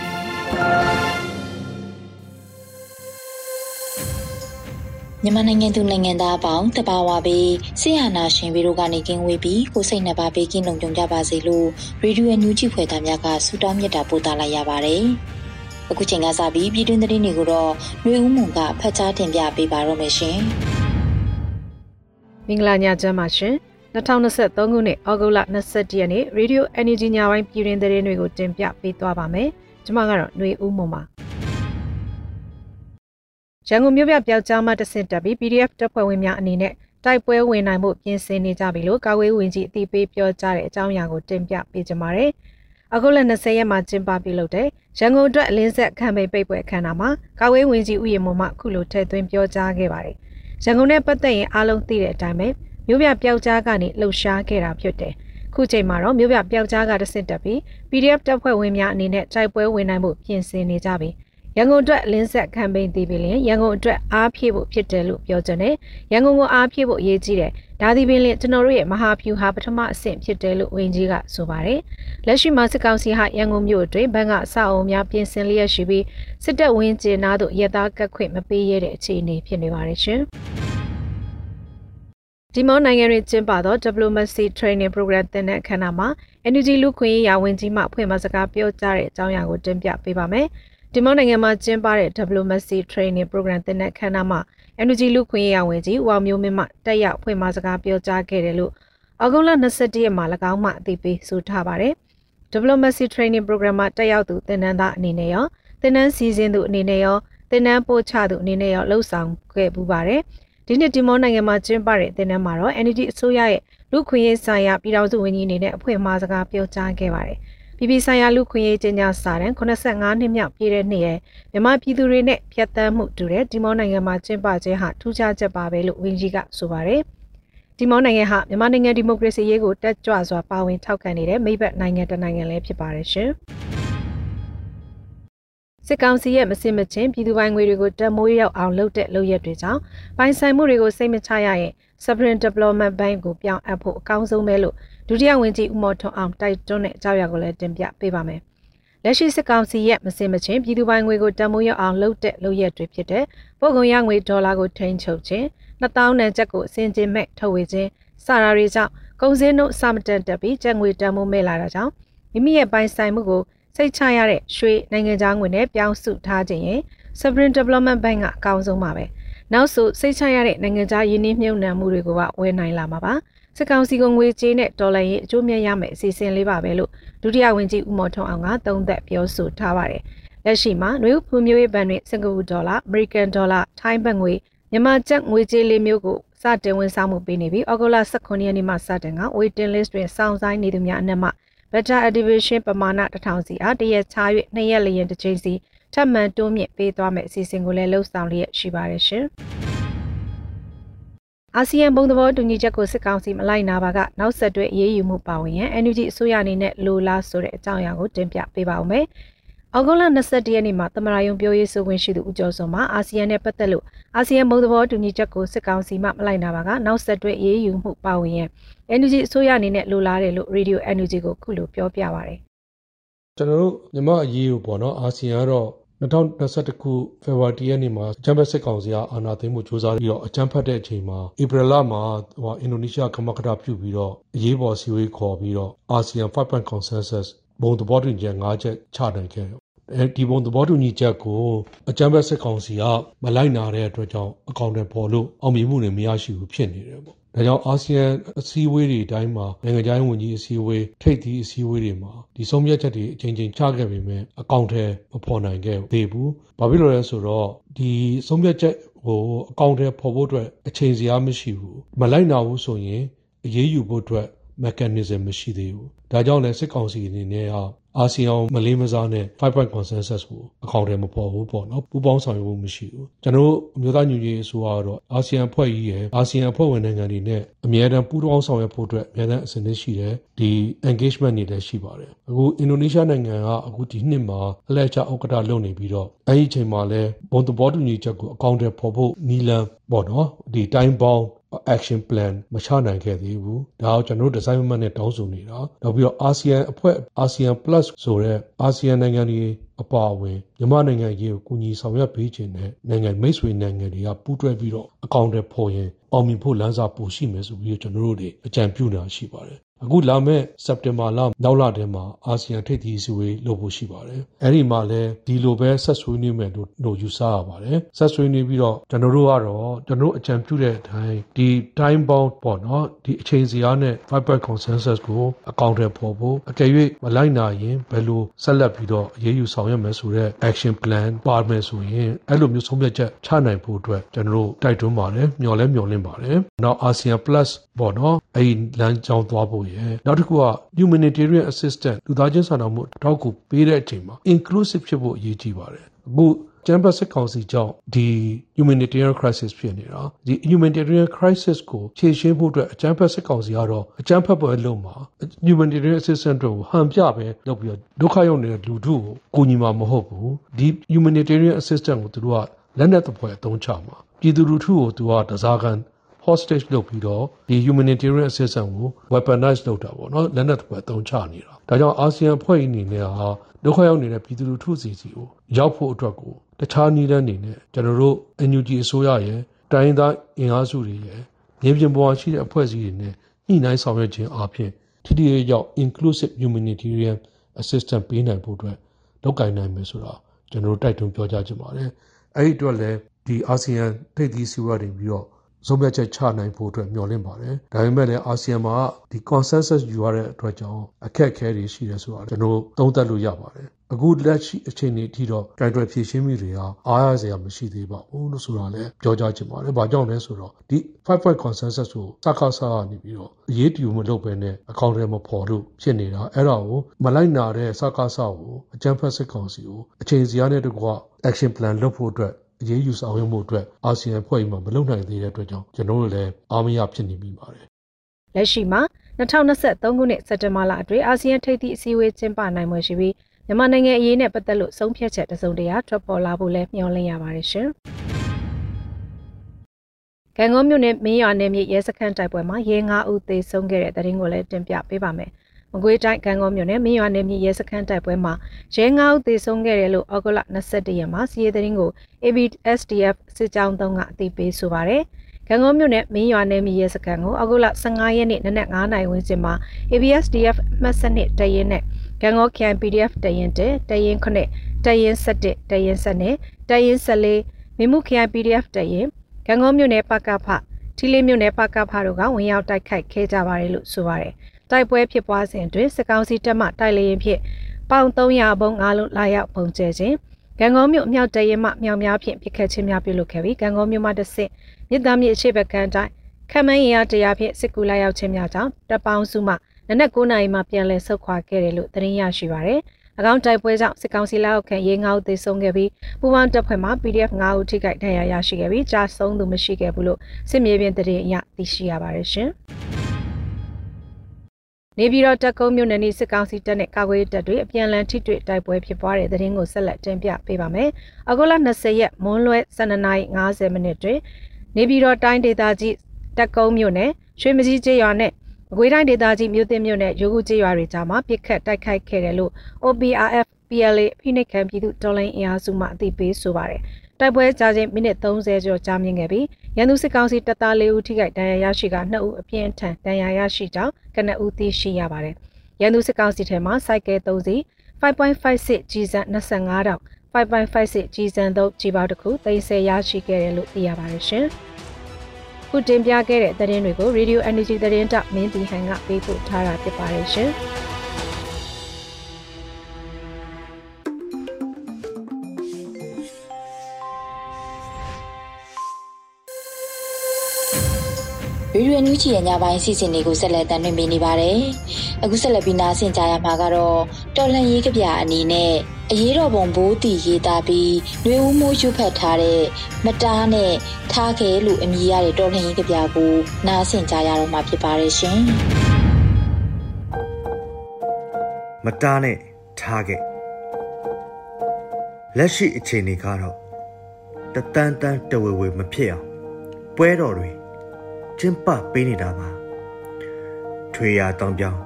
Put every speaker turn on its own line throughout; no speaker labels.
ပြီ
မြန်မာနိုင်ငံသူနိုင်ငံသားအပေါင်းတဘာဝပေးဆရာနာရှင်ပြီးတို့ကနေကင်းဝေးပြီးကိုစိတ်နှပါပေးကင်းလုံးကြုံကြပါစေလို့ရေဒီယိုအန်ယူဂျီဖွယ်သားများကဆုတောင်းမြတ်တာပို့သလာရပါတယ်။အခုချိန်ကစပြီးပြည်တွင်းသတင်းတွေကိုတော့ຫນွေဦးမွန်ကဖတ်ကြားတင်ပြပေးပါတော့မယ်ရှင်။
မင်္ဂလာညချမ်းပါရှင်။2023ခုနှစ်ဩဂုတ်လ21ရက်နေ့ရေဒီယို NUG ညပိုင်းပြည်တွင်သတင်းတွေကိုတင်ပြပေးသွားပါမယ်။ ကျမကတော့ຫນွေဦးမုံပါရန်ကုန်မြို့ပြပျောက်ကြားမှတဆင့်တက်ပြီး PDF တပ်ဖွဲ့ဝင်များအနေနဲ့တိုက်ပွဲဝင်နိုင်မှုပြင်ဆင်နေကြပြီလို့ကာကွယ်ဝင်ကြီးအသိပေးပြောကြားတဲ့အကြောင်းအရာကိုတင်ပြပေးကြပါမယ်။အခုလက်20ရက်မှာကျင်းပပြုလုပ်တဲ့ရန်ကုန်အတွက်အလင်းဆက်ခံပိတ်ပိတ်ပွဲအခမ်းအနားမှာကာကွယ်ဝင်ကြီးဥယျာဉ်မှခုလိုထည့်သွင်းပြောကြားခဲ့ပါတယ်။ရန်ကုန်နဲ့ပတ်သက်ရင်အားလုံးသိတဲ့အတိုင်းပဲမြို့ပြပျောက်ကြားကနေလှုပ်ရှားခဲ့တာဖြစ်တယ်။ ခုချိန်မှာတော့မြို့ပြပျောက်ကြားကတဆင့်တက်ပြီး PDF တပ်ဖွဲ့ဝင်များအနေနဲ့တိုက်ပွဲဝင်နိုင်မှုပြင်ဆင်နေကြပြီးရန်ကုန်အတွက်လင်းဆက်ကမ်ပိန်းတည်ပြီးလင်ရန်ကုန်အတွက်အားဖြည့်ဖို့ဖြစ်တယ်လို့ပြောကြတယ်။ရန်ကုန်ကိုအားဖြည့်ဖို့အရေးကြီးတယ်။ဒါဒီပင်လင်ကျွန်တော်တို့ရဲ့မဟာဖြူဟာပထမအဆင့်ဖြစ်တယ်လို့ဝန်ကြီးကဆိုပါတယ်။လက်ရှိမှာစစ်ကောင်စီဟာရန်ကုန်မြို့အတွင်းဘဏ်ကအဆောက်အုံများပြင်ဆင်လျက်ရှိပြီးစစ်တပ်ဝင်းကျင်နာတို့ရသားကတ်ခွင့်မပေးရတဲ့အခြေအနေဖြစ်နေပါတယ်ရှင်။ ဒီမောနိုင်ငံတွင်ကျင်းပသော Diplomacy Training Program သင်တဲ့အခမ်းအနားမှာ NUG လူခွင့်ရေးရာဝန်ကြီးမှဖွင့်မစကားပြောကြားတဲ့အကြောင်းအရာကိုတင်ပြပေးပါမယ်။ဒီမောနိုင်ငံမှာကျင်းပတဲ့ Diplomacy Training Program သင်တဲ့အခမ်းအနားမှာ NUG လူခွင့်ရေးရာဝန်ကြီးဝေါမျိုးမင်းမှတက်ရောက်ဖွင့်မစကားပြောကြားခဲ့တယ်လို့ဩဂုတ်လ21ရက်မှာ၎င်းမှအသိပေးဆိုထားပါတယ်။ Diplomacy Training Program မှာတက်ရောက်သူသင်တန်းသားအနေနဲ့ရောသင်တန်းစီစဉ်သူအနေနဲ့ရောသင်တန်းပို့ချသူအနေနဲ့ရောလှုပ်ဆောင်ခဲ့ပူပါတယ်။ ဒီနှစ်ဒီမောနိုင်ငံမှာကျင်းပတဲ့တင်နန်းမှာတော့ NUG အစိုးရရဲ့လူခွင့်ရေးဆိုင်ရာပြည်ထောင်စုဝန်ကြီးအနေနဲ့အဖွဲ့အမှားစကားပြောကြားခဲ့ပါတယ်။ပြည်ပဆိုင်ရာလူခွင့်ရေးကျင်းပစာတမ်း85နှစ်မြောက်ပြည့်တဲ့နှစ်ရဲ့မြန်မာပြည်သူတွေနဲ့ဖြတ်သန်းမှုတူတဲ့ဒီမောနိုင်ငံမှာကျင်းပခြင်းဟာထူးခြားချက်ပါပဲလို့ဝန်ကြီးကဆိုပါတယ်။ဒီမောနိုင်ငံဟာမြန်မာနိုင်ငံဒီမိုကရေစီရေးကိုတက်ကြွစွာပါဝင်ထောက်ခံနေတဲ့မိဘနိုင်ငံတစ်နိုင်ငံလည်းဖြစ်ပါတယ်ရှင်။ စစ်ကောင်စီရဲ့မစင်မချင်းပြည်သူပိုင်းငွေတွေကိုတမိုးရောက်အောင်လုပ်တဲ့လုပ်ရက်တွေကြောင့်ပိုင်ဆိုင်မှုတွေကိုစိတ်မချရရင် Sovereign Development Bank ကိုပြောင်းအပ်ဖို့အကောင်းဆုံးပဲလို့ဒုတိယဝန်ကြီးဦးမော်ထွန်းအောင်တိုက်တွန်းတဲ့အကြောင်းအရာကိုလည်းတင်ပြပေးပါမယ်။လက်ရှိစစ်ကောင်စီရဲ့မစင်မချင်းပြည်သူပိုင်းငွေကိုတမိုးရောက်အောင်လုပ်တဲ့လုပ်ရက်တွေဖြစ်တဲ့ပို့ကုန်ရငွေဒေါ်လာကိုထိန်းချုပ်ခြင်း2000တန်ကျပ်ကိုအစင်ကျင်းမဲ့ထုတ်ဝေခြင်းစတာတွေကြောင့်ကုန်စည်နှုန်းအဆမတန်တက်ပြီးကျပ်ငွေတန်မိုးမဲ့လာတာကြောင့်မိမိရဲ့ပိုင်ဆိုင်မှုကို စိတ်ချရတဲ့ရွှေနိုင်ငံသားငွေနဲ့ပြောင်းစုထားခြင်းရင် Sovereign Development Bank ကအကောင်းဆုံးပါပဲနောက်ဆိုစိတ်ချရတဲ့နိုင်ငံသားယင်းနှိမ့်မြုပ်နှံမှုတွေကိုပါဝယ်နိုင်လာမှာပါစစ်ကောင်စီကငွေကြေးနဲ့ဒေါ်လာရဲ့အကျိုးမြတ်ရမယ်အစီအစဉ်လေးပါပဲလို့ဒုတိယဝန်ကြီးဦးမော်ထွန်းအောင်ကသုံးသက်ပြောဆိုထားပါတယ်လက်ရှိမှာနွေဦးဖွံ့ဖြိုးရေးဘဏ်တွင်စင်ကာပူဒေါ်လာအမေရိကန်ဒေါ်လာထိုင်းဘတ်ငွေမြန်မာကျပ်ငွေကြေးလေးမျိုးကိုစတင်ဝန်ဆောင်မှုပေးနေပြီးဩဂုတ်လ18ရက်နေ့မှစတင်က waiting list တွင်စောင့်ဆိုင်းနေသူများအနက်မှ beta activation ပမာဏ1000စီအားတရက်ချ၍နှစ်ရက်လျင်တစ်ချိန်စီထပ်မံတိုးမြင့်ပေးသွားမယ့်အစီအစဉ်ကိုလည်းလှုပ်ဆောင်လျက်ရှိပါတယ်ရှင်။အာဆီယံဘုံသဘောတူညီချက်ကိုစစ်ကောင်စီမလိုက်နာပါကနောက်ဆက်တွဲအရေးယူမှုပါဝင်ရန် NUG အစိုးရအနေနဲ့လိုလားဆိုတဲ့အကြောင်းအရာကိုတင်ပြပေးပါဦးမယ်။။ အောက်ဂုလ22ရက်နေ့မှာသမရာယုံပြောရေးဆိုခွင့်ရှိသူဦးကျော်စောမှာအာဆီယံနဲ့ပတ်သက်လို့အာဆီယံဘုံသဘောတူညီချက်ကိုစစ်ကောင်စီမှမလိုက်နာပါကနောက်ဆက်တွဲအေးအေးယူမှုပါဝင်ရန် NUG အစိုးရအနေနဲ့လိုလားတယ်လို့ Radio NUG ကိုခုလိုပြောပြပါရယ်။
ကျွန်တော်တို့မြန်မာအရေးကိုပေါ့နော်အာဆီယံကတော့2021ခုဖေဖော်ဝါရီရက်နေ့မှာအကြံဖက်စစ်ကောင်စီကအာဏာသိမ်းမှုစ조사ပြီးတော့အကြံဖက်တဲ့အချိန်မှာဧပြီလမှာဟိုအင်ဒိုနီးရှားကမကထပြုပြီးတော့အရေးပေါ်စီဝေးခေါ်ပြီးတော့အာဆီယံ5 point consensus ဘုံသဘောတူညီချက်၅ချက်ချနိုင်ခဲ့အဲဒီဘုံသဘောတူညီချက်ကိုအကြမ်းဖက်စစ်ကောင်စီကမလိုက်နာတဲ့အတွက်ကြောင့်အကောင့်တွေပေါ်လို့အောင်မြင်မှုတွေမရရှိဘူးဖြစ်နေတယ်ပေါ့ဒါကြောင့်အာဆီယံအစည်းအဝေးတွေအတိုင်းမှာနိုင်ငံခြားရေးဝန်ကြီးအစည်းအဝေးထိပ်သီးအစည်းအဝေးတွေမှာဒီဆုံးဖြတ်ချက်တွေအချိန်ချင်းချခဲ့ပေမဲ့အကောင့်ထဲမဖော်နိုင်ခဲ့သေးဘူး။ဘာဖြစ်လို့လဲဆိုတော့ဒီဆုံးဖြတ်ချက်ကိုအကောင့်ထဲပေါ်ဖို့အတွက်အချိန်စရာမရှိဘူး။မလိုက်နာဘူးဆိုရင်အရေးယူဖို့အတွက် mechanism မရှိသေးဘူး။ ဒါကြောင့်လည်းစစ်ကောင်စီအနေနဲ့ဟာအာဆီယံမလေးမစားနဲ့5 point consensus ကိုအကောင့်ထဲမပေါ်ဘူးပေါ့နော်ပူပေါင်းဆောင်ရွက်မှုမရှိဘူးကျွန်တော်တို့အမျိုးသားညီညွတ်ရေးအစိုးရကတော့အာဆီယံဖွဲ့ကြီးရဲ့အာဆီယံဖွဲ့ဝင်နိုင်ငံတွေနဲ့အမြဲတမ်းပူးပေါင်းဆောင်ရွက်ဖို့အတွက်အမြဲတမ်းအစဉ်သင့်ရှိတယ်ဒီ engagement တွေလည်းရှိပါတယ်အခုအင်ဒိုနီးရှားနိုင်ငံကအခုဒီနှစ်မှာအလဲချဥက္ကဋ္ဌလုပ်နေပြီးတော့အဲဒီအချိန်မှာလည်းဘုံသဘောတူညီချက်ကိုအကောင့်ထဲပေါ်ဖို့နီလန်ပေါ့နော်ဒီ time bound action plan မချနိုင်ခဲ့သေးဘူးဒါကိုကျွန်တော်တို့ design မှတ်နဲ့တောင်းဆိုနေတာနောက်ပြီးတော့ ASEAN အဖွဲ့ ASEAN Plus ဆိုတဲ့ ASEAN နိုင်ငံတွေအပါအဝင်မြန်မာနိုင်ငံရေးကိုကူညီဆောင်ရွက်ပေးခြင်းနဲ့နိုင်ငံမိတ်ဆွေနိုင်ငံတွေကပူးတွဲပြီးတော့အကောင့်တွေပေါ်ရင်အောင်မြင်ဖို့လမ်းစာပိုရှိမယ်ဆိုပြီးတော့ကျွန်တော်တို့တွေအကြံပြုနေတာရှိပါတယ် အခုလာမယ့်စက်တင်ဘာလနောက်လထဲမှာအာဆီယံထိပ်သီးအစည်းအဝေးလုပ်ဖို့ရှိပါတယ်။အဲဒီမှာလည်းဒီလိုပဲဆက်ဆွေးနွေးမယ်လို့လို့ယူဆရပါတယ်။ဆက်ဆွေးနွေးပြီးတော့ကျွန်တော်တို့ကတော့ကျွန်တော်အကြံပြုတဲ့အတိုင်းဒီ time bound ပေါ့နော်ဒီအချိန်စီအားနဲ့ five point consensus ကိုအကောင့်ထဲပေါ်ဖို့အကယ်၍မလိုက်နိုင်ရင်ဘယ်လိုဆက်လက်ပြီးတော့အရေးယူဆောင်ရွက်မယ်ဆိုတဲ့ action plan ပါမယ်ဆိုရင်အဲ့လိုမျိုးဆုံးဖြတ်ချက်ချနိုင်ဖို့အတွက်ကျွန်တော်တို့တိုက်တွန်းပါတယ်မျှော်လဲမျှော်လင့်ပါတယ်။နောက် ASEAN Plus ပေါ့နော်အဲ့ဒီလမ်းကြောင်းသွားဖို့ရယ်နောက်တစ်ခုက humanitarian assistance လူသားချင်းစာနာမှုအထောက်အကူပေးတဲ့အချိန်မှာ inclusive ဖြစ်ဖို့အရေးကြီးပါတယ်အခုကျန်းမာစစ်ကောင်စီကြောင့်ဒီ humanitarian crisis ဖြစ်နေတာဒီ humanitarian crisis ကိုဖြေရှင်းဖို့အတွက်အကျန်းဖက်စစ်ကောင်စီကတော့အကျန်းဖက်ပွဲလုံးမှာ humanitarian assistance တို့ကိုဟန်ပြပဲလုပ်ပြီးတော့ဒုက္ခရောက်နေတဲ့လူထုကိုကူညီမှာမဟုတ်ဘူးဒီ humanitarian assistance ကိုသူတို့ကလက်နက်သဖွယ်အသုံးချမှာပြည်သူလူထုကိုသူကတစားကန် hostage လုပ်ပြီးတော့ဒီ humanitarian assistance ကို weaponize လုပ်တာပေါ့နော်လက်နက်တွေအသုံးချနေတာဒါကြောင့်အာဆီယံဖွဲ့အနေနဲ့ဟာဒုက္ခရောက်နေတဲ့ပြည်သူလူထုစီစီကိုရောက်ဖို့အတွက်ကိုတခြားနည်းလမ်းတွေနဲ့ကျွန်တော်တို့ NUG အစိုးရရဲ့တိုင်းသားအင်အားစုတွေရဲ့မြေပြင်ပေါ်ရှိတဲ့အဖွဲ့အစည်းတွေနဲ့ညှိနှိုင်းဆောင်ရွက်ခြင်းအပြင်ထိထိရောက် inclusive humanitarian assistance ပေးနိုင်ဖို့အတွက်လုပ်ကိုင်နိုင်မယ်ဆိုတော့ကျွန်တော်တို့တိုက်တွန်းပြောကြားချင်ပါတယ်အဲ့ဒီအတွက်လည်းဒီအာဆီယံထိပ်သီးစည်းဝေးတွေပြီးတော့ ဆုံးဖြတ်ချက်ချနိုင်ဖို့အတွက်မျှော်လင့်ပါတယ်။ဒါပေမဲ့လည်းအာဆီယံမှာဒီ consensus ယူရတဲ့အတွက်ကြောင့်အခက်အခဲတွေရှိတယ်ဆိုတာကျွန်တော်သုံးသပ်လို့ရပါတယ်။အခုလက်ရှိအခြေအနေအထိတော့ကြိုင်တွယ်ဖြည့်ရှင်းမှုတွေဟာအားရစရာမရှိသေးပါဘူးလို့ဆိုတာလည်းပြောကြားချင်ပါတယ်။ဘာကြောင့်လဲဆိုတော့ဒီ5 point consensus ကိုစကားစားနေပြီးတော့အရေးတူမလုပ်ဘဲနဲ့အကောင့်ထဲမှာပေါ်လို့ဖြစ်နေတာအဲ့ဒါကိုမလိုက်နာတဲ့စကားစားကိုအကြံဖက်စစ်ကောင်စီကိုအချိန်စီရတဲ့တကွ action plan လုပ်ဖို့အတွက် အရေးယူဆောင်ရွက်မှုအတွက်အာဆီယံဖွဲ့မှမလုပ်နိုင်သေးတဲ့အတွက်ကြောင့်ကျွန်တော်တို့လည်းအားမရဖြစ်နေမိပါတယ်။
လက်ရှိမှာ2023ခုနှစ်စက်တင်ဘာလအတွင်းအာဆီယံထိပ်သီးအစည်းအဝေးကျင်းပနိုင်မှာရှိပြီးမြန်မာနိုင်ငံအရေးနဲ့ပတ်သက်လို့ဆုံးဖြတ်ချက်တစုံတရာထွက်ပေါ်လာဖို့လည်းမျှော်လင့်ရပါတယ်ရှင်။ကံကောမြို့နယ်မင်းရွာနယ်မြေရဲစခန်းတိုက်ပွဲမှာရဲ9ဦးသေဆုံးခဲ့တဲ့တဲ့ရင်ကိုလည်းတင်ပြပေးပါမယ်။ မကွေးတိုင်းကံကောမြို့နယ်မင်းရွာနယ်မြေရဲစခန်းတိုက်ပွဲမှာရဲငါးဦးသေဆုံးခဲ့တယ်လို့ဩဂုတ်လ22ရက်မှာစီးရဲသတင်းကို ABSDF စစ်ကြောင်းတုံးကအသိပေးဆိုပါရယ်ကံကောမြို့နယ်မင်းရွာနယ်မြေရဲစခန်းကိုဩဂုတ်လ15ရက်နေ့နနက်9:00နာရီဝန်းကျင်မှာ ABSDF မှတ်စနစ်တရင်နဲ့ကံကော KN PDF တရင်တတရင်9တရင်17တရင်7တရင်14မိမှု KN PDF တရင်ကံကောမြို့နယ်ပကဖထီလေးမြို့နယ်ပကဖတို့ကဝင်ရောက်တိုက်ခိုက်ခဲ့ကြပါတယ်လို့ဆိုပါတယ် တိုက်ပွဲဖြစ်ပွားစဉ်တွင်စစ်ကောင်စီတပ်မှတိုက်လေရင်ဖြင့်ပေါင်300ဘုံ၅လုံးလာရောက်ပုံကျဲခြင်းကံကောမြို့အမြောက်တရင်မှမြောင်များဖြင့်ပြစ်ခတ်ခြင်းများပြုလုပ်ခဲ့ပြီးကံကောမြို့မှတဆင့်မြစ်သားမြစ်အခြေဘက်ကန်တိုင်းခမန်းရင်အားတရားဖြင့်စစ်ကူလာရောက်ခြင်းများကြောင့်တပ်ပေါင်းစုမှနနက်9နာရီမှပြန်လည်ဆုတ်ခွာခဲ့တယ်လို့သတင်းရရှိပါရယ်။အကောင့်တိုက်ပွဲကြောင့်စစ်ကောင်စီလက်အောက်ခံရေးငါးဦးသေဆုံးခဲ့ပြီးပူပေါင်းတပ်ဖွဲ့မှ PDF 9ဦးထိခိုက်ဒဏ်ရာရရှိခဲ့ပြီးကြာဆုံးသူမရှိခဲ့ဘူးလို့စစ်မြေပြင်တရင်အရသိရှိရပါတယ်ရှင်။ နေပြည်တော်တက်ကုန်းမြို့နယ်နီစစ်ကောင်စီတပ်နဲ့ကာကွယ်တပ်တွေအပြန်အလှန်ထိတွေ့တိုက်ပွဲဖြစ်ပွားတဲ့တဲ့ရင်ကိုဆက်လက်တင်ပြပေးပါမယ်။အခုလ20ရက်မွန်းလွဲ12:50မိနစ်တွင်နေပြည်တော်တိုင်းဒေသကြီးတက်ကုန်းမြို့နယ်ရွှေမကြီးကျေးရွာနဲ့အကွေးတိုင်းဒေသကြီးမြို့သစ်မြို့နယ်ရိုးကူကျေးရွာတွေကြားမှာပြစ်ခတ်တိုက်ခိုက်ခဲ့တယ်လို့ OPRF PLA ဖိနှိပ်ခံပြည်သူတော်လှန်အင်အားစုမှအသိပေးဆိုပါတယ်။ တိုက်ပွဲကြာချင်းမိနစ်30ကျော်ကြာမြင့်ခဲ့ပြီးရန်သူစစ်ကောင်စီတပ်သား၄ဦးထိခိုက်ဒဏ်ရာရရှိက2ဦးအပြင်းထန်ဒဏ်ရာရရှိကြောင်းကနဦးသိရှိရပါတယ်။ရန်သူစစ်ကောင်စီထဲမှာစိုက်ကဲ3စီး5.56ကြီးစံ25တောင်5.56ကြီးစံသုံးကြီးပေါက်တစ်ခုသိမ်းဆည်းရရှိခဲ့တယ်လို့သိရပါတယ်ရှင်။ခုတင်ပြခဲ့တဲ့သတင်းတွေကို Radio Energy သတင်းတောက်မင်းတီဟန်ကပေးပို့ထားတာဖြစ်ပါတယ်ရှင်။
ရေဒီယိုနူးချီရဲ့ညပိုင်းစီစဉ်တွေကိုဆက်လက်တင်ပြနေပါတယ်။အခုဆက်လက်ပြီးနားဆင်ကြရမှာကတော့တော်လှန်ရေးကြပြအနေနဲ့အရေးတော်ပုံဘိုးတီရေးသားပြီးနှွေဦးမိုးရွတ်ဖတ်ထားတဲ့မတားနဲ့ထားခဲလို့အမည်ရတဲ့တော်လှန်ရေးကြပြကိုနားဆင်ကြရတော့မှာဖြစ်ပါတယ်ရှင်။
မတားနဲ့ထားခဲ့လက်ရှိအခြေအနေကတော့တတန်းတန်းတဝေဝေမဖြစ်အောင်ပွဲတော်တွေ ကျင်းပပေးနေတာပါထွေရာတောင်ပြောင်း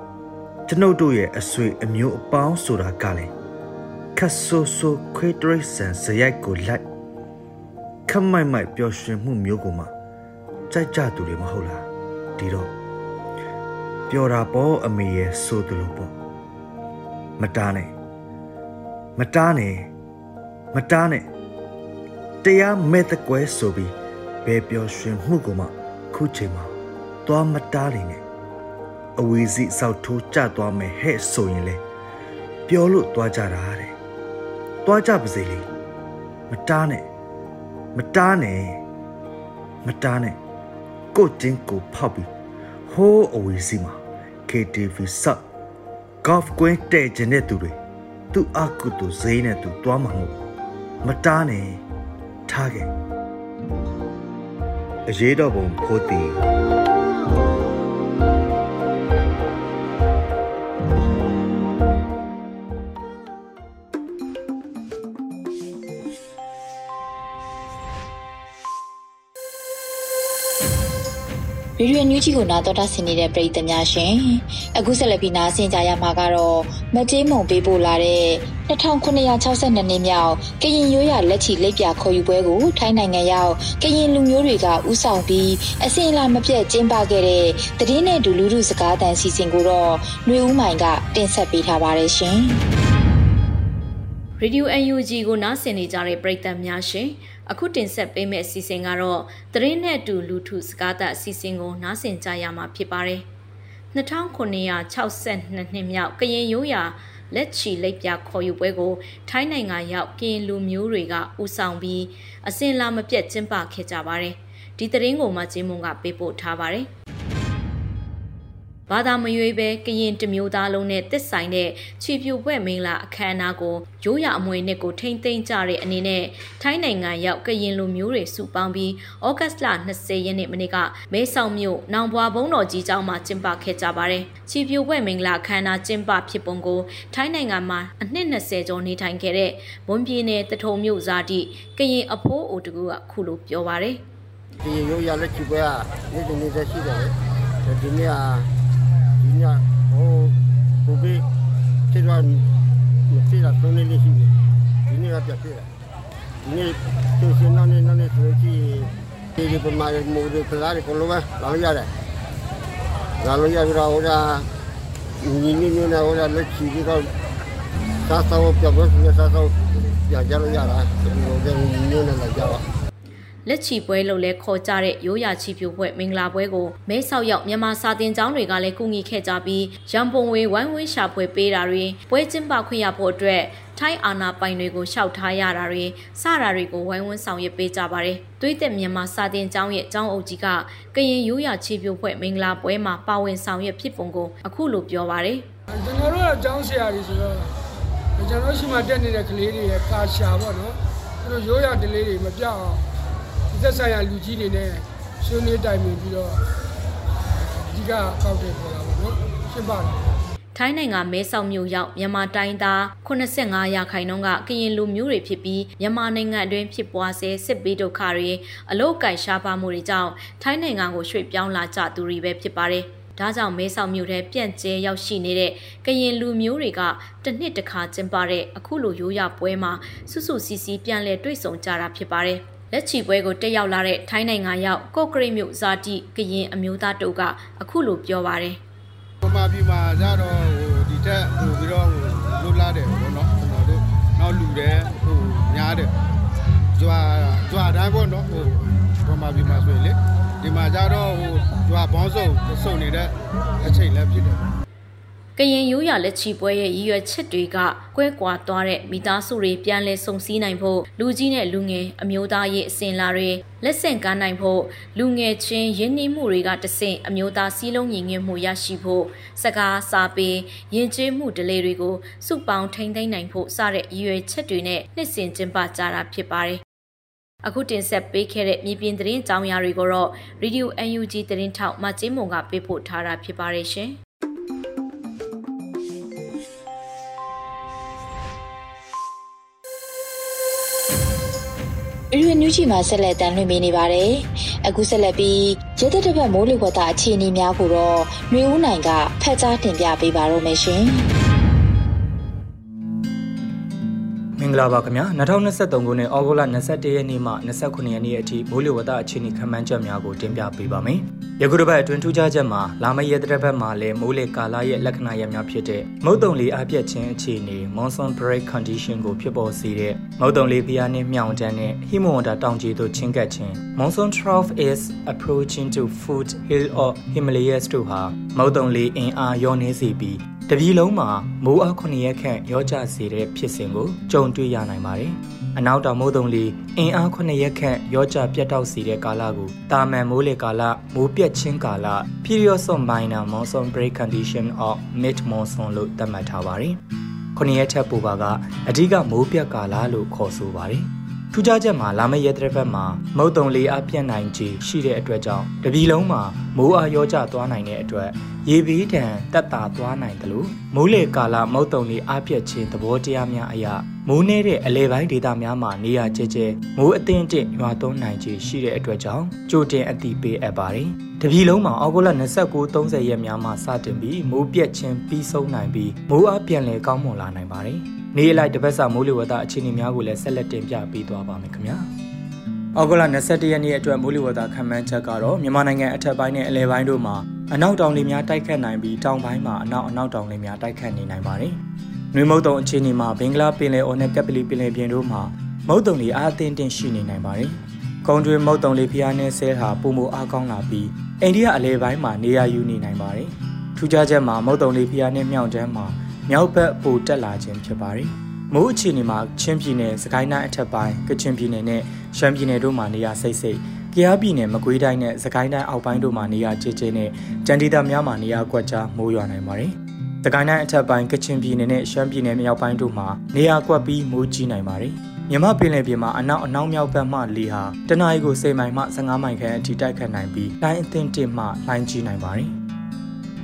ကျွန်ုပ်တို့ရဲ့အဆွေအမျိုးအပေါင်းဆိုတာကလည်းခတ်ဆိုးဆိုးခွေးတရိတ်ဆန်ဇရိုက်ကိုလိုက်ခမိုက်မိုက်ပျော်ရွှင်မှုမျိုးကိုမှကြိုက်ကြသူတွေမဟုတ်လားဒီတော့ပျော်တာပေါ့အမေရဲ့ဆိုသူလိုပေါ့မတားနဲ့မတားနဲ့မတားနဲ့တရားမဲ့တကွဲဆိုပြီးဘယ်ပျော်ရွှင်မှုကိုမှ ခုချိန်မှာသွားမတားနေနဲ့အဝီစီစောက်ထိုးကြသွားမယ်ဟဲ့ဆိုရင်လေပြောလို့သွားကြတာတဲ့သွားကြပါစေလေမတားနဲ့မတားနဲ့မတားနဲ့ကိုချင်းကိုဖောက်ပြီးဟိုးအဝီစီမှာ KTV ဆော့ golf ကွင်းတဲ့ကျင်တဲ့သူတွေသူ့အကုတူဈေးနဲ့သူသွားမှာမဟုတ်မတားနဲ့ထားခဲ့ အရေးတော်ပုံဖိုးတီ
ဗီ ဒီယိုညူးကြီးကိုနားတော်တာဆင်နေတဲ့ပရိသတ်များရှင်အခုဆက်လက်ပြီးနားဆင်ကြရမှာကတော့မကြေးမုံပေးပို့လာတဲ့2962နှစ်မြောက်ကရင်ရိုးရလက်ချီလက်ပြခေါ်ယူပွဲကိုထိုင်းနိုင်ငံရောက်ကရင်လူမျိုးတွေကဥဆောင်ပြီးအစင်လာမပြတ်ကျင်းပခဲ့တဲ့တည်င်းနဲ့ဒူလူလူစကားတန်စီစဉ်ကိုတော့ຫນွေဦးမိုင်ကတင်ဆက်ပေးထားပါတယ်ရှင်
ရေဒီယို UNG ကိုနားဆင်နေကြတဲ့ပရိသတ်များရှင် အခုတင်ဆက်ပေးမယ့်အစီအစဉ်ကတော့သတင်းနဲ့အတူလူထုစကားသအစီအစဉ်ကိုနားဆင်ကြရမှာဖြစ်ပါတယ်2962နှစ်မြောက်ကရင်ရိုးရာလက်ချီလက်ပြခေါ်ယူပွဲကို ထိုင်းနိုင်ငံရောက်ကရင်လူမျိုးတွေကဦးဆောင်ပြီးအစင်လာမပြတ်ကျင်းပခဲ့ကြပါတယ်ဒီသတင်းကိုမှကျင်းမုံကပေးပို့ထားပါတယ် ဘာသာမရွေးပဲကရင်တမျိုးသားလုံးနဲ့တစ်ဆိုင်တဲ့ချီပြူပွဲမင်းလာအခမ်းအနားကိုရိုးရအမွေနှစ်ကိုထိမ့်သိမ်းကြတဲ့အနေနဲ့ထိုင်းနိုင်ငံရောက်ကရင်လူမျိုးတွေစုပေါင်းပြီးဩဂတ်စ်လ20ရက်နေ့မနေ့ကမဲဆောက်မြို့နောင်ဘွာဘုံတော်ကြီးကျောင်းမှာကျင်းပခဲ့ကြပါတယ်။ချီပြူပွဲမင်္ဂလာအခမ်းအနားကျင်းပဖြစ်ပုံကိုထိုင်းနိုင်ငံမှာအနှစ်20ကျော်နေထိုင်ခဲ့တဲ့ဘွန်ပြည်နယ်တထုံမြို့ဇာတိကရင်အဖိုးအိုတကူကခုလိုပြောပါတယ်။
ဒီရိုးရလက်ချီပွဲကနေ့စဉ်နေ့ဆက်ရှိတယ်လေ။ဒီနေ့က ညဟိုဘုဘေးဖြစ်သွားမဖြစ်တာသုံးနေလေးရှိတယ်ဒီနေ့ကပြဖြစ်တယ်ဒီနေ့သူစနေနေ့နေ့ဆိုကြည့်ဒီဒီပမာမူရကလာရကလောပဲလာလို့ရတယ်လာလို့ရပြီးတော့ဟိုကညီညီနဲ့ဟိုကလက်ချီပြီးတော့စားစားပြပွဲစားစားပြကြလို့ရတာဒီလိုကညီညီနဲ့ လာကြတော့
လက်ချီပွဲလို့လဲခေါ်ကြတဲ့ရိုးရာချီပြိုပွဲမင်္ဂလာပွဲကိုမဲဆောက်ရောက်မြန်မာစာတင်ကျောင်းတွေကလည်းကူညီခဲ့ကြပြီးရန်ပုံဝေဝိုင်းဝန်းရှာပွဲပေးတာတွေပွဲကျင်းပခွင့်ရဖို့အတွက်ထိုင်းအာနာပိုင်တွေကိုရှောက်ထားရတာတွေစတာတွေကိုဝိုင်းဝန်းဆောင်ရွက်ပေးကြပါတယ်။သွေးသက်မြန်မာစာတင်ကျောင်းရဲ့ကျောင်းအုပ်ကြီးကကရင်ရိုးရာချီပြိုပွဲမင်္ဂလာပွဲမှာပါဝင်ဆောင်ရွက်ဖြစ်ပုံကိုအခုလိုပြောပါတယ်။
ကျွန်တော်တို့ကကျောင်းဆရာတွေဆိုတော့ကျွန်တော်ရှိမှတက်နေတဲ့ကလေးတွေရဲ့ကာရှာပေါ့နော်။သူတို့ရိုးရာဒလေးတွေမပြောက်အောင် သက်ဆိုင်ရာလူကြီးတွေနဲ့ဆွေးနွေးတိုင်ပင်ပြီးတော့ဒီကကောက်တယ်ပေါ်လာပါတော့ရှင်းပါတယ်
ထိုင်းနိုင်ငံမဲဆောက်မြို့ရောက်မြန်မာတိုင်းသား85ရာခိုင်နှုန်းကကရင်လူမျိုးတွေဖြစ်ပြီးမြန်မာနိုင်ငံအတွင်းဖြစ်ပွားဆဲစစ်ဘေးဒုက္ခတွေအလုတ်ကိုင်ရှားပါမှုတွေကြောင့်ထိုင်းနိုင်ငံကိုရွှေ့ပြောင်းလာကြသူတွေပဲဖြစ်ပါတယ်။ဒါကြောင့်မဲဆောက်မြို့ထဲပြန့်ကျဲရောက်ရှိနေတဲ့ကရင်လူမျိုးတွေကတစ်နှစ်တစ်ခါကျင်းပတဲ့အခုလိုရိုးရပွဲမှာစွစွစီစီပြန်လဲတွေ့ဆုံကြတာဖြစ်ပါတယ်။ လက်ချီပွဲကိုတက်ရောက်လာတဲ့ထိုင်းနိုင်ငံရောက်ကော့ကရိတ်မြို့ဇာတိကရင်အမျိုးသားတို့ကအခုလိုပြောပါတယ်။
ပမာပြည်မှာကြတော့ဟိုဒီထက်ဟိုပြီးတော့ဟိုလူလာ
စားတယ်ပေါ့နော်ကျွန်တော်တို့နောက်လူတယ်ဟိုများတယ်ကြွာကြွာတိုင်းပေါ့နော်ဟိုပမာပြည်မှာဆိုရင်လေဒီမှာကြတော့ဟိုကြွာဘောင်းစုံစုံနေတဲ့အချိန်လည်းဖြစ်တယ်
ကရင်ရိုးရာလက်ချီပွဲရဲ့ရည်ရွယ်ချက်တွေကကွဲကွာသွားတဲ့မိသားစုတွေပြန်လည်ဆုံစည်းနိုင်ဖို့လူကြီးနဲ့လူငယ်အမျိုးသားရေးအစဉ်လာတွေလက်ဆင့်ကမ်းနိုင်ဖို့လူငယ်ချင်းရင်းနှီးမှုတွေကတဆင့်အမျိုးသားစည်းလုံးညီညွတ်မှုရရှိဖို့စကားစာပေယဉ်ကျေးမှုဒလေတွေကိုစုပေါင်းထိန်းသိမ်းနိုင်ဖို့စတဲ့ရည်ရွယ်ချက်တွေနဲ့နှစ်စဉ်ကျင်းပကြတာဖြစ်ပါတယ်အခုတင်ဆက်ပေးခဲ့တဲ့မြေပြင်သတင်းအကြောင်းအရာတွေကိုတော့ Radio UNG သတင်းထောက်မကျင်းမုံကပေးပို့ထားတာဖြစ်ပါတယ်ရှင်။
အရွေနူးချီမှာဆက်လက်တမ်းလွှင့်ပေးနေပါတယ်။အခုဆက်လက်ပြီးရဲတပ်တစ်ပတ်မိုးလေဝသအခြေအနေများကိုတော့မျိုးဦးနိုင်ကဖတ်ကြားတင်ပြပေးပါရမရှင်။
ဂလာပါခင်ဗျာ2023ခုနှစ်ဩဂုတ်လ21ရက်နေ့မှ29ရက်နေ့အထိမိုးလေဝသအခြေအနေခန့်မှန်းချက်များကိုတင်ပြပေးပါမယ်။ယခုတစ်ပတ်အတွင်းထူးခြားချက်မှာလာမယ့်ရက်တစ်ပတ်မှာလည်းမိုးလေကာလရဲ့လက္ခဏာရပ်များဖြစ်တဲ့မုတ်တုံလေအပြတ်ခြင်းအခြေအနေ monsoon break condition ကိုဖြစ်ပေါ်စေတဲ့မုတ်တုံလေဖျားနှင့်မြောင်တန်းနဲ့ဟီမိုဝန္တာတောင်ကြီးသို့ချင်းကပ်ခြင်း monsoon trough is approaching to foot hill of Himalayas တို့ဟာမုတ်တုံလေအင်အားရောနေစေပြီး တပြည်လုံးမှာမိုးအား9ရက်ခန့်ရောကျစေတဲ့ဖြစ်စဉ်ကိုကြုံတွေ့ရနိုင်ပါတယ်။အနောက်တောင်မိုးတုံလီအင်အား9ရက်ခန့်ရောကျပြတ်တောက်စေတဲ့ကာလကိုတာမန်မိုးလေကာလမိုးပြတ်ခြင်းကာလ period of minor monsoon break condition of mid monsoon လို့သတ်မှတ်ထားပါတယ်။9ရက်ထက်ပိုပါကအဓိကမိုးပြတ်ကာလလို့ခေါ်ဆိုပါတယ်။ ထူးခြားချက်မှာလာမယ့်ရက်တစ်ပတ်မှာမုတ်တုံလေးအပြတ်နိုင်ခြေရှိတဲ့အတွက်ကြောင့်တပြည်လုံးမှာမိုးအားရောကျသွားနိုင်တဲ့အတွက်ရေဘေးဒဏ်တက်တာသွားနိုင်တယ်လို့မိုးလေကာလမုတ်တုံတွေအပြည့်ချင်းသဘောတရားများအရာမိုးနေတဲ့အလဲပိုင်းဒေသများမှာနေရာကျကျမိုးအသင့်တင့်ရွာသွန်းနိုင်ခြေရှိတဲ့အတွက်ကြောင့်ကြိုတင်အတိပေးအပ်ပါတယ်။တပြည်လုံးမှာအောက်တိုဘာ29 30ရက်များမှာစတင်ပြီးမိုးပြက်ချင်းပြီးဆုံးနိုင်ပြီးမိုးအပြန်လည်ကောင်းမွန်လာနိုင်ပါတယ်။ နေ့လိုက်တစ်ပတ်စာမိုးလေဝသအခြေအနေများကိုလည်းဆက်လက်တင်ပြပေးသွားပါမယ်ခင်ဗျာ။အောက်တိုဘာ21ရက်နေ့အတွက်မိုးလေဝသခန့်မှန်းချက်ကတော့မြန်မာနိုင်ငံအထက်ပိုင်းနဲ့အလယ်ပိုင်းတို့မှာအနောက်တောင်လေများတိုက်ခတ်နိုင်ပြီးတောင်ပိုင်းမှာအနောက်အနောက်တောင်လေများတိုက်ခတ်နေနိုင်ပါတယ်။နှွေမုတ်တုံအခြေအနေမှာဘင်္ဂလားပင်လယ်အော်နဲ့ကပ်ပလီပင်လယ်ပြင်တို့မှာမုတ်တုံလေအားအသင့်တင်ရှိနေနိုင်ပါတယ်။ကုန်းတွင်မုတ်တုံလေဖျားနှဲဆဲဟာပုံမအားကောင်းလာပြီးအိန္ဒိယအလယ်ပိုင်းမှာနေရာယူနေနိုင်ပါတယ်။ထူးခြားချက်မှာမုတ်တုံလေဖျားနှဲမြောက်တန်းမှာ မြောက်ဘက်ပိုတက်လာခြင်းဖြစ်ပါတယ်။မိုးအခြေအနေမှာချင်းပြည်နယ်စကိုင်းတိုင်းအထက်ပိုင်းကချင်ပြည်နယ်နဲ့ရှမ်းပြည်နယ်တို့မှာနေရာစိတ်စိတ်ကယားပြည်နယ်မကွေးတိုင်းနဲ့စကိုင်းတိုင်းအောက်ပိုင်းတို့မှာနေရာကျကျနဲ့ကြံဒေသများမှာနေရာကွက်ကြားမိုးရွာနိုင်ပါတယ်။စကိုင်းတိုင်းအထက်ပိုင်းကချင်ပြည်နယ်နဲ့ရှမ်းပြည်နယ်မြောက်ပိုင်းတို့မှာနေရာကွက်ပြီးမိုးကြီးနိုင်ပါတယ်။မြမပင်လယ်ပြင်မှာအနောက်အနောက်မြောက်ဘက်မှလေဟာတနအီကို10မိုင်မှ15မိုင်ခန့်အထိတိုက်ခတ်နိုင်ပြီးလိုင်းအသင့်တစ်မှလိုင်းကြီးနိုင်ပါတယ်။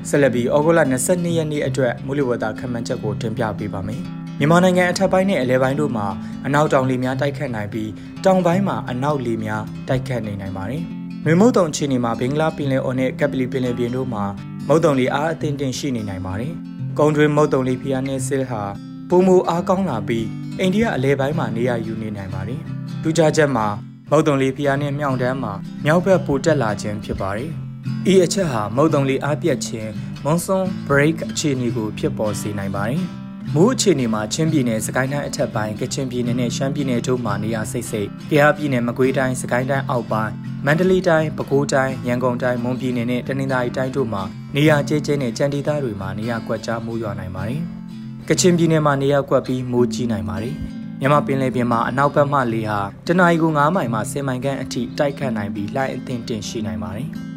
ဆက်လက်ပြီးဩဂုတ်လ22ရက်နေ့အတွက်မူလဝတာခန့်မှန်းချက်ကိုတင်ပြပေးပါမယ်။မြန်မာနိုင်ငံအထက်ပိုင်းနဲ့အလဲပိုင်းတို့မှာအနောက်တောင်လေများတိုက်ခတ်နိုင်ပြီးတောင်ပိုင်းမှာအနောက်လေများတိုက်ခတ်နေနိုင်ပါတယ်။မြေမုတ်တုံအခြေအနေမှာဘင်္ဂလားပင်လယ်အော်နဲ့ကပလီပင်လယ်ပြင်တို့မှာမုတ်တုံလေအားအသင့်တင်ရှိနေနိုင်ပါတယ်။ကုန်းတွင်မုတ်တုံလေဖျားနှင်းဆစ်ဟာပုံမူအားကောင်းလာပြီးအိန္ဒိယအလဲပိုင်းမှာနေရာယူနေနိုင်ပါတယ်။ဒူးကြချက်မှာမုတ်တုံလေဖျားနှင်းမြောင်တန်းမှာမြောက်ဘက်ပိုတက်လာခြင်းဖြစ်ပါတယ်။ ဤအချက်ဟာမုတ်တုံလေအားပြတ်ခြင်း monsoon break အခြေအနေကိုဖြစ်ပေါ်စေနိုင်ပါတယ်။မိုးအခြေအနေမှာချင်းပြည်နယ်စကိုင်းတိုင်းအထက်ပိုင်းကချင်ပြည်နယ်နဲ့ရှမ်းပြည်နယ်တို့မှာနေရာစိတ်စိတ်၊ကယားပြည်နယ်မကွေးတိုင်းစကိုင်းတိုင်းအောက်ပိုင်းမန္တလေးတိုင်းပဲခူးတိုင်းရန်ကုန်တိုင်းမွန်ပြည်နယ်နဲ့တနင်္သာရီတိုင်းတို့မှာနေရာကျဲကျဲနဲ့ကြံဒေသတွေမှာနေရာကွက်ကြားမိုးရွာနိုင်ပါတယ်။ကချင်ပြည်နယ်မှာနေရာကွက်ပြီးမိုးကြီးနိုင်ပါတယ်။မြန်မာပင်လယ်ပြင်မှာအနောက်ဘက်မှလေဟာတနအီကို9မိုင်မှ10မိုင်ခန့်အထိတိုက်ခတ်နိုင်ပြီးလှိုင်းအသင့်တင်ရှိနိုင်ပါတယ်။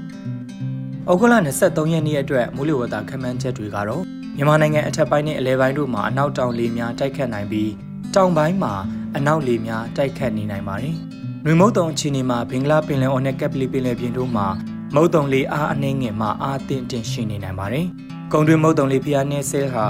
ဩဂုတ်လ23ရက်နေ့အတွက်မိုးလေဝသခန့်မှန်းချက်တွေကတော့မြန်မာနိုင်ငံအထက်ပိုင်းနဲ့အလဲပိုင်းတို့မှာအနောက်တောင်လေများတိုက်ခတ်နိုင်ပြီးတောင်ပိုင်းမှာအနောက်လေများတိုက်ခတ်နေနိုင်ပါတယ်။နွေမုတ်တုံအခြေအနေမှာဘင်္ဂလားပင်လယ်အော်နဲ့ကက်ပလီပင်လယ်ပြင်တို့မှာမုတ်တုံလေအားအနှင်းငယ်မှအားအသင့်တင်ရှိနေနိုင်ပါတယ်။ကုံတွင်မုတ်တုံလေဖျားနှဲဆဲဟာ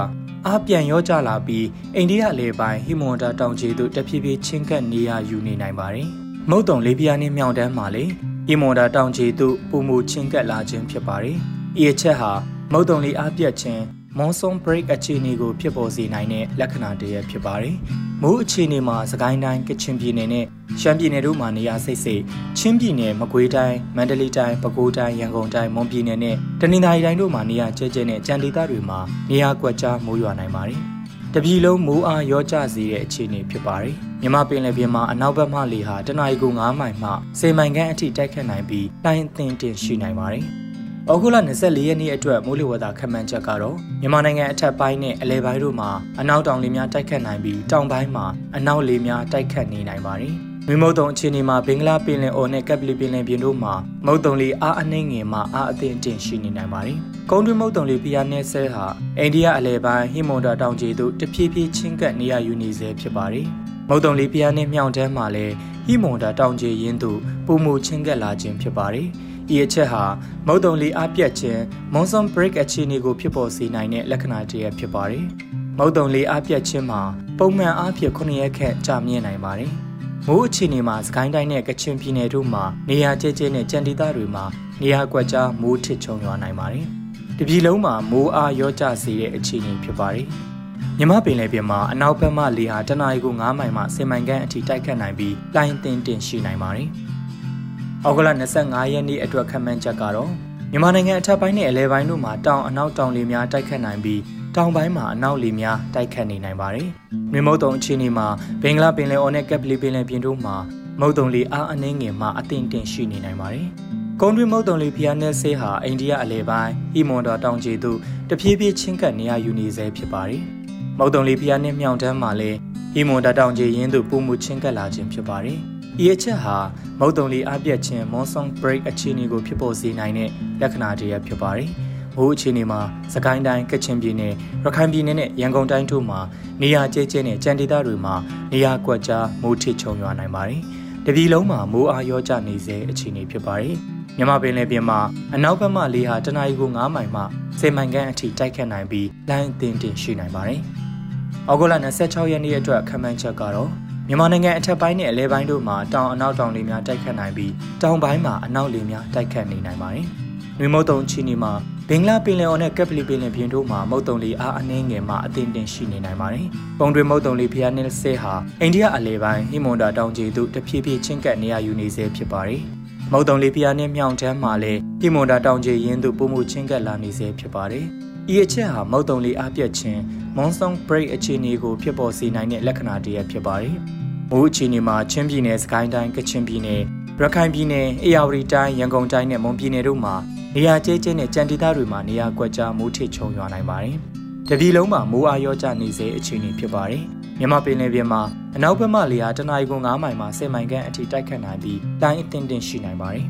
အားပြန်ရောကြလာပြီးအိန္ဒိယလေပိုင်းဟီမွန်တာတောင်ခြေသို့တဖြည်းဖြည်းချင်းကပ်နေရယူနေနိုင်ပါတယ်။မုတ်တုံလေဖျားနှင်းမြောင်တန်းမှာလေ ဟီမွန်တာတောင်ခြေသို့ပုံမူချင်းကပ်လာခြင်းဖြစ်ပါတယ်။ဤအချက်ဟာမုတ်တုံလေအားပြတ်ခြင်း monsoon break အခြေအနေကိုဖြစ်ပေါ်စေနိုင်တဲ့လက္ခဏာတရဖြစ်ပါတယ်။မိုးအခြေအနေမှာစကိုင်းတိုင်းကချင်ပြည်နယ်နဲ့ရှမ်းပြည်နယ်တို့မှာနေရာစိတ်စိတ်ချင်းပြည်နယ်မကွေးတိုင်းမန္တလေးတိုင်းပဲခူးတိုင်းရန်ကုန်တိုင်းမွန်ပြည်နယ်နဲ့တနင်္သာရီတိုင်းတို့မှာနေရာကျဲကျဲနဲ့ကြံဒေသတွေမှာနေရာကွက်ကြားမိုးရွာနိုင်ပါတယ်။ တပြည်လုံးမိုးအားရောကျစေတဲ့အခြေအနေဖြစ်ပါတယ်မြမပင်လယ်ပြင်မှာအနောက်ဘက်မှလေဟာတနအီကို9မိုင်မှ10မိုင်ခန့်အထိတိုက်ခတ်နိုင်ပြီးတိုင်းအသင်တင်ရှိနိုင်ပါတယ်။ဩဂုတ်လ24ရက်နေ့အတွက်မိုးလေဝသခန့်မှန်းချက်ကတော့မြန်မာနိုင်ငံအထက်ပိုင်းနဲ့အလယ်ပိုင်းတို့မှာအနောက်တောင်လေများတိုက်ခတ်နိုင်ပြီးတောင်ပိုင်းမှာအနောက်လေများတိုက်ခတ်နေနိုင်ပါတယ်။ မြမုတ်တုံအခြေအနေမှာဘင်္ဂလားပင်လယ်အော်နဲ့ကပ်ပလီပင်လယ်ပြင်တို့မှာမုတ်တုံလီအားအနှိမ့်ငယ်မှအားအသင့်တင်ရှိနေနိုင်ပါတယ်။ကုန်းတွင်းမုတ်တုံလီဖျားနယ်ဆဲဟာအိန္ဒိယအလယ်ပိုင်းဟိမွန်ဒါတောင်ကြီးတို့တဖြည်းဖြည်းချင်းကပ်နေရယူနေစေဖြစ်ပါတယ်။မုတ်တုံလီဖျားနယ်မြောင်တန်းမှာလည်းဟိမွန်ဒါတောင်ကြီးရင်းတို့ပုံမူချင်းကပ်လာခြင်းဖြစ်ပါတယ်။ဤအချက်ဟာမုတ်တုံလီအပြတ်ခြင်း monsoon break အခြေအနေကိုဖြစ်ပေါ်စေနိုင်တဲ့လက္ခဏာတစ်ရပ်ဖြစ်ပါတယ်။မုတ်တုံလီအပြတ်ခြင်းမှာပုံမှန်အားဖြင့်9ရက်ခန့်ကြာမြင့်နိုင်ပါတယ်။ မိုးအခြေအနေမှာစကိုင်းတိုင်းနဲ့ကချင်ပြည်နယ်တို့မှာနေရာကျကျနဲ့ကြံဒေသတွေမှာနေရာကွက်ကြားမိုးထစ်ချုံရွာနိုင်ပါတယ်။တပြည်လုံးမှာမိုးအားရောကျစေတဲ့အခြေအနေဖြစ်ပါတယ်။မြမပင်လယ်ပြင်မှာအနောက်ဘက်မှလေဟာတနအီကို9မိုင်မှ10မိုင်ခန့်အထိတိုက်ခတ်နိုင်ပြီးလိုင်းတင်တင်ရှိနိုင်ပါတယ်။ဩဂုတ်လ25ရက်နေ့အတွက်ခန့်မှန်းချက်ကတော့မြန်မာနိုင်ငံအထက်ပိုင်းနဲ့အလဲပိုင်းတို့မှာတောင်အနောက်တောင်လေများတိုက်ခတ်နိုင်ပြီး တောင်ပိုင်းမှာအနောက်လေများတိုက်ခတ်နေနိုင်ပါတယ်။မြေမုတ်တုံအခြေအနေမှာဘင်္ဂလားပင်လယ်အော်နဲ့ကက်ပလီပင်လယ်ပြင်တို့မှာမုတ်တုံလေအားအနှင်းငယ်မှအသင့်တင်ရှိနေနိုင်ပါတယ်။ကုန်းတွင်းမုတ်တုံလေဖျားနယ်ဆေးဟာအိန္ဒိယအလဲပိုင်းဟီမွန်ဒါတောင်ကျေသို့တဖြည်းဖြည်းချင်းကပ်နေရယူနေဆဲဖြစ်ပါတယ်။မုတ်တုံလေဖျားနယ်မြောင်တန်းမှာလည်းဟီမွန်ဒါတောင်ကျေရင်းသို့ပုံမှုချင်းကပ်လာခြင်းဖြစ်ပါတယ်။ဤအချက်ဟာမုတ်တုံလေအပြတ်ခြင်း monsoon break အခြေအနေကိုဖြစ်ပေါ်စေနိုင်တဲ့လက္ခဏာတည်းဖြစ်ပါတယ်။ မိုးအခြေအနေမှာစကိုင်းတိုင်းကချင်ပြည်နယ်ရခိုင်ပြည်နယ်နဲ့ရန်ကုန်တိုင်းတို့မှာနေရာကျဲကျဲနဲ့ကြံဒေသတွေမှာနေရာကွက်ကြားမိုးထစ်ချုံရွာနိုင်ပါတယ်။တပြည်လုံးမှာမိုးအားရောကျနေစေအခြေအနေဖြစ်ပါတယ်။မြမပင်လယ်ပြင်မှာအနောက်ဘက်မှလေဟာတနအီကို9မိုင်မှ10မိုင်ခန့်အထိတိုက်ခတ်နိုင်ပြီးလိုင်းအသင်းတင်ရှိနိုင်ပါတယ်။ဩဂုတ်လ26ရက်နေ့အတွက်ခန့်မှန်းချက်ကတော့မြန်မာနိုင်ငံအထက်ပိုင်းနဲ့အလဲပိုင်းတို့မှာတောင်အနောက်တောင်လေများတိုက်ခတ်နိုင်ပြီးတောင်ပိုင်းမှာအနောက်လေများတိုက်ခတ်နေနိုင်ပါတယ်။နှွေမုတ်တုံချီနီမှာ ဘင်္ဂလားပင်လယ်အော်နဲ့ကက်ပလီပင်လယ်ပြင်တို့မှာမုတ်တုံလီအားအနှင်းငယ်မှအသင့်တင်ရှိနေနိုင်ပါတယ်။ပုံတွင်မုတ်တုံလီဖျားနယ်ဆဲဟာအိန္ဒိယအလယ်ပိုင်းဟိမွန်ဒါတောင်ကြီးသို့တဖြည်းဖြည်းချင်းကပ်နေရယူနေစေဖြစ်ပါတယ်။မုတ်တုံလီဖျားနယ်မြောင်တန်းမှာလည်းဟိမွန်ဒါတောင်ကြီးရင်းသို့ပုံမှုချင်းကပ်လာနေစေဖြစ်ပါတယ်။ဤအချက်ဟာမုတ်တုံလီအားပြတ်ခြင်း monsoon break အခြေအနေကိုဖြစ်ပေါ်စေနိုင်တဲ့လက္ခဏာတည်းဖြစ်ပါတယ်။မိုးအခြေအနေမှာချင်းပြည်နယ်စကိုင်းတိုင်းကချင်ပြည်နယ်ရခိုင်ပြည်နယ်အေရဝတီတိုင်းရန်ကုန်တိုင်းနဲ့မွန်ပြည်နယ်တို့မှာ နေရာကျဲကျဲနဲ့ကြံဒေသတွေမှာနေရာကွက်ကြားမိုးထစ်ချုံရွာနိုင်ပါတယ်။တပြည်လုံးမှာမိုးအားရောကျနေစေအခြေအနေဖြစ်ပါတယ်။မြမပင်လယ်ပြင်မှာအနောက်ဘက်မှလေဟာတနအီကွန်9မိုင်မှ10မိုင်ခန့်အထိတိုက်ခတ်နိုင်ပြီးတိုင်းအသင့်တင်ရှိနိုင်ပါတယ်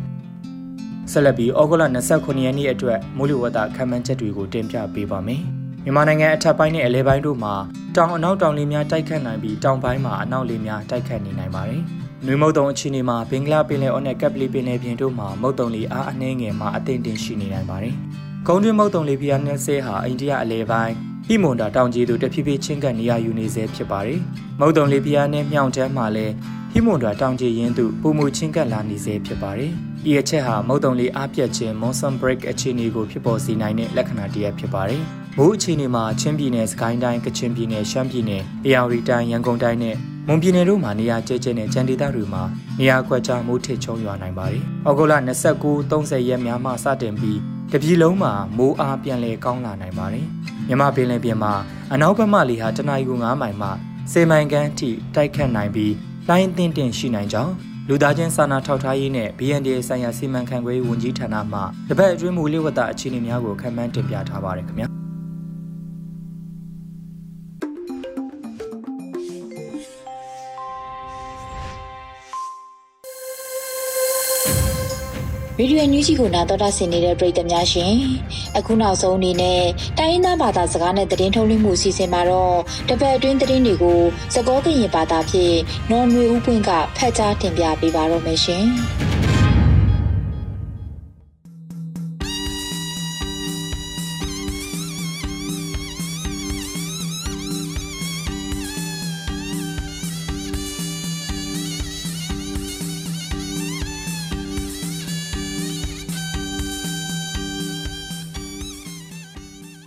။ဆက်လက်ပြီးဩဂုတ်လ29ရက်နေ့အတွက်မိုးလေဝသခန့်မှန်းချက်တွေကိုတင်ပြပေးပါမယ်။မြန်မာနိုင်ငံအထက်ပိုင်းနဲ့အလဲပိုင်းတို့မှာတောင်အနောက်တောင်လေများတိုက်ခတ်နိုင်ပြီးတောင်ပိုင်းမှာအနောက်လေများတိုက်ခတ်နေနိုင်ပါတယ်။ နွေမုတ်တုံအခြေအနေမှာဘင်္ဂလားပင်လယ်အော်နဲ့ကပ်ပလီပင်လယ်ပြင်တို့မှာမုတ်တုံလီအားအနှင်းငယ်မှအသင့်တင်ရှိနေနိုင်ပါတယ်။ကုန်းတွင်းမုတ်တုံလီဖျားနယ်ဆဲဟာအိန္ဒိယအလဲပိုင်းဟိမွန်တာတောင်ကြီးသူတဖြည်းဖြည်းချင်းကပ်နေရယူနေစေဖြစ်ပါတယ်။မုတ်တုံလီဖျားနယ်မြောင်တန်းမှာလည်းဟိမွန်တာတောင်ကြီးရင်းသူပုံမူချင်းကပ်လာနေစေဖြစ်ပါတယ်။ဤအချက်ဟာမုတ်တုံလီအားပြတ်ခြင်း monsoon break အခြေအနေကိုဖြစ်ပေါ်စေနိုင်တဲ့လက္ခဏာတစ်ရပ်ဖြစ်ပါတယ်။မိုးအခြေအနေမှာချင်းပြည်နယ်စကိုင်းတိုင်းကချင်ပြည်နယ်ရှမ်းပြည်နယ်အေရဝတီတိုင်းရန်ကုန်တိုင်းနဲ့ မွန်ပြည်နယ်တို့မှာနေရာကျဲကျဲနဲ့ကြံဒေသတွေမှာနေရာကွက်ကြားမိုးထစ်ချုံရွာနိုင်ပါတယ်။ဩဂုတ်လ29 30ရက်များမှစတင်ပြီးတပြည်လုံးမှာမိုးအားပြန်လည်ကောင်းလာနိုင်ပါတယ်။မြမပင်လယ်ပြင်မှာအနောက်ဘက်မှလေဟာတနအီကို9မိုင်မှ10မိုင်ခန့်ထိတိုက်ခတ်နိုင်ပြီးလိုင်းအသင့်တင်ရှိနိုင်ကြောင်းလူသားချင်းစာနာထောက်ထားရေးနဲ့ BNDA ဆိုင်ရာစီမံခန့်ခွဲရေးဝန်ကြီးဌာနမှတပတ်အတွင်းမူလဝတ္တအခြေအနေများကိုခန့်မှန်းတင်ပြထားပါတယ်ခင်ဗျာ။
ရေဒီယိုညူးကြီးကိုနာတော်တာဆင်နေတဲ့ပရိသတ်များရှင်အခုနောက်ဆုံးအနေနဲ့တိုင်းရင်းသားဘာသာစကားနဲ့သတင်းထုတ်လွှင့်မှုအစီအစဉ်မှာတော့တပတ်အတွင်းသတင်းတွေကိုစကောကရင်ဘာသာဖြင့်နော်နွေဦးပွင့်ကဖတ်ကြားတင်ပြပေးပါတော့မယ်ရှင်။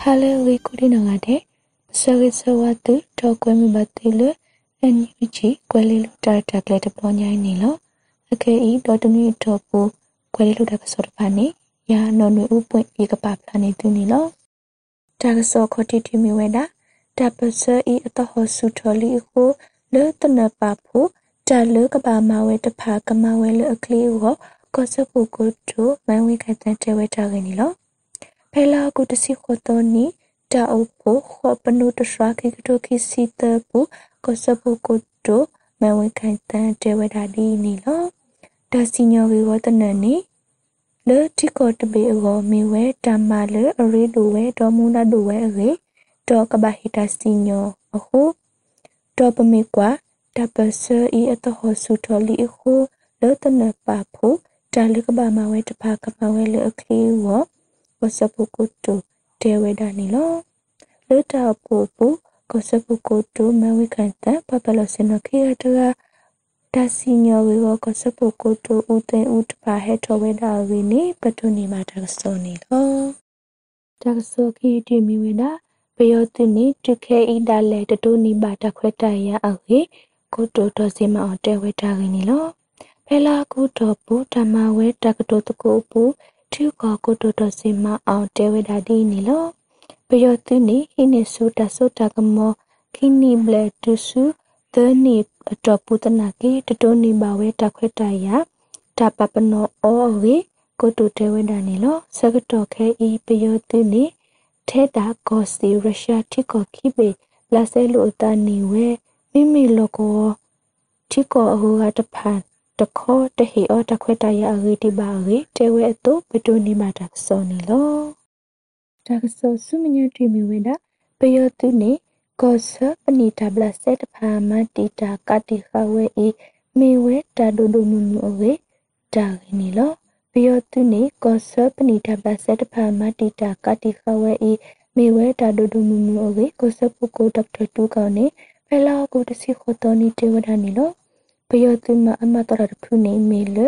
ဟာလေဝီကူဒီနောငါတဲ့ဆဝိဆဝတုတော့ကွဲမဘတိလ ဟဆုထလီကိုလေတနပါဖို့တလေကဘာမဝဲတဖာကမဝဲလေအခလီကိုကောစပုကိုတိုမန်ဝိကတန်တဲဝဲတာကနေလောဖဲလာကုတစီခိုတိုနီတာအုပ်ဖို့ခောပနုတရွာခိကတိုခိစီတပူကောစပုကိုတိုမန်ဝိကတန်တဲဝဲတာဒီနီလောဒါစီညောဝေဝတနနီလေတိကောတပေအောမေဝဲတမ္မာလေအရေဒူဝဲဒေါ်မူနာဒူဝဲရေဒေါ်ကဘာဟီတာစီညောအခုဒေါ်ပမေကွာတပစဤအတဟဆုထလီအခုလေတနပါဖို့တာလကဘာမဝဲတဖာကမဝဲလေအခလီဝ ဝစပုကုတုတေဝဒနီလောလေတာပူပူကစပုကုတုမဝိကန်တပပလစနခိရတကဒါစီညောဝေဝကစပုကုတုဥတေဥတပါဟေထဝေဒာဝိနိပတုနိမာတကစောနီလောတကစောခိတိမိဝေဒပယောတိနိတခေဣဒလေတတုနိပါတခွေတယအဝေကုတုတောစီမအောတေဝေတာဂိနီလောဖဲလာကုတော်ပူဓမ္မဝဲတကတောတကုပူ ထုကောကုတောတောစီမအောတေဝေတာဒီနီလောပယောတိနိဟိနေဆုတဆုတကမောခိနိဘလေတုစုသနိအတော်ပုတနာကေတတောနိဘဝဲတခွေတယတပပနောအောဝေကိုတုတေဝဒနီလောစကတော်ခဲဤပယောတိနိထဲတာကောစီရုရှားတိကောခိပေလာဆဲလိုအတနီဝဲမိမိလောကောတိကောအဟူကတဖန် တခောတဟေအောတခွေတရအဂေတိပါဂေတေဝဲအတုပတုနိမာတဆောနီလောတကဆောဆုမညတိမီဝေဒပယောတုနေကောဆပဏိတဘလဆက်တဖာမတိတာကတိခဝဲဤမေဝဲတာဒုဒုနုနုအဝေတာဂိနီလောပယောတုနေကောဆပဏိတဘလဆက်တဖာမတိတာကတိခဝဲဤမေဝဲတာဒုဒုနုနုအဝေကောဆပုကိုဒေါက်တာတူကောနေဖဲလာကိုတစီခိုတော်နီတေဝဒနီလော ပယောတိမအမတရဖုနေမေလ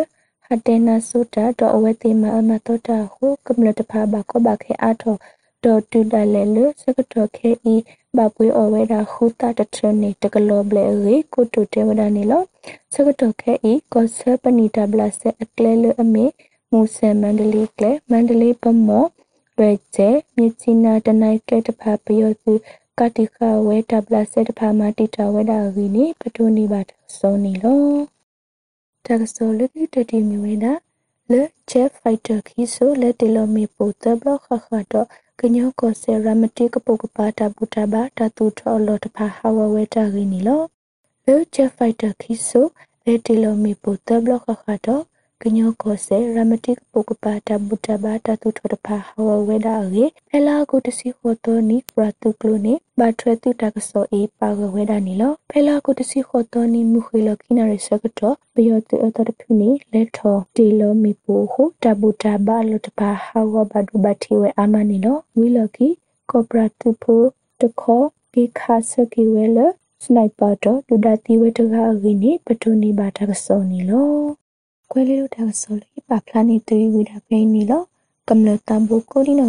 ဟတေနာဆိုတာတော့အဝဲတိမအမတတာဟုကမ္လတဖာဘကဘခေအာထောတော့တူဒလဲလစကတော်ခေဤဘပွေအဝဲတာခုတာတထနေတကလောဘလေရေကိုတုတေဝဒနေလောစကတော်ခေဤကောဆပနီတဘလဆအကလဲလအမေမူဆန်မန္တလေးကလဲမန္တလေးပမောလွယ်ကျဲမြချီနာတနိုက်ကဲတဖာပယောသူ ကတိခဝဲတပလဆက်တဖာမတိတဝဲတာဂီနိပထုနိပါတစောနီလောတကစောလကိတတိမြဝဲတာလေချက်ဖိုက်တာခီဆိုလက်တလမီပိုတဘလခခတော့ကညောကောဆေရမတိကပုကပါတာဘူတာဘာတတူထောလောတဖာဟဝဝဲတာဂီနီလောလေချက်ဖိုက်တာခီဆိုလက်တလမီပိုတဘလခခတော့ ကညောကိုစေရမတိပုကပါတာဘူတာဘာတာသူထတဖာဟဝဝဲဒါရေဖဲလာကိုတစီခိုတိုနီပရတုကလိုနေဘာထွဲတုတကဆောအေပါဝဝဲဒါနီလောဖဲလာကိုတစီခိုတိုနီမူခွေလခိနာရစကတော့ဘယောတုအတရဖူနီလက်ထောတီလောမီပူဟုတဘူတာဘာလတဖာဟဝဘဒူဘတီဝဲအာမနီလောဝီလကီကောပရတုဖိုတခောကိခါစကီဝဲလစနိုက်ပါတော့ဒူဒတီဝဲတကားအင်းနီပတူနီဘာတကဆောနီလော ကွဲလေးလို့တာဆိုလို့ပါဖလာနေတူဝိဒါပိနေလို့ကမ္လတမ်ဘူကိုဒီနော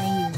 ယူ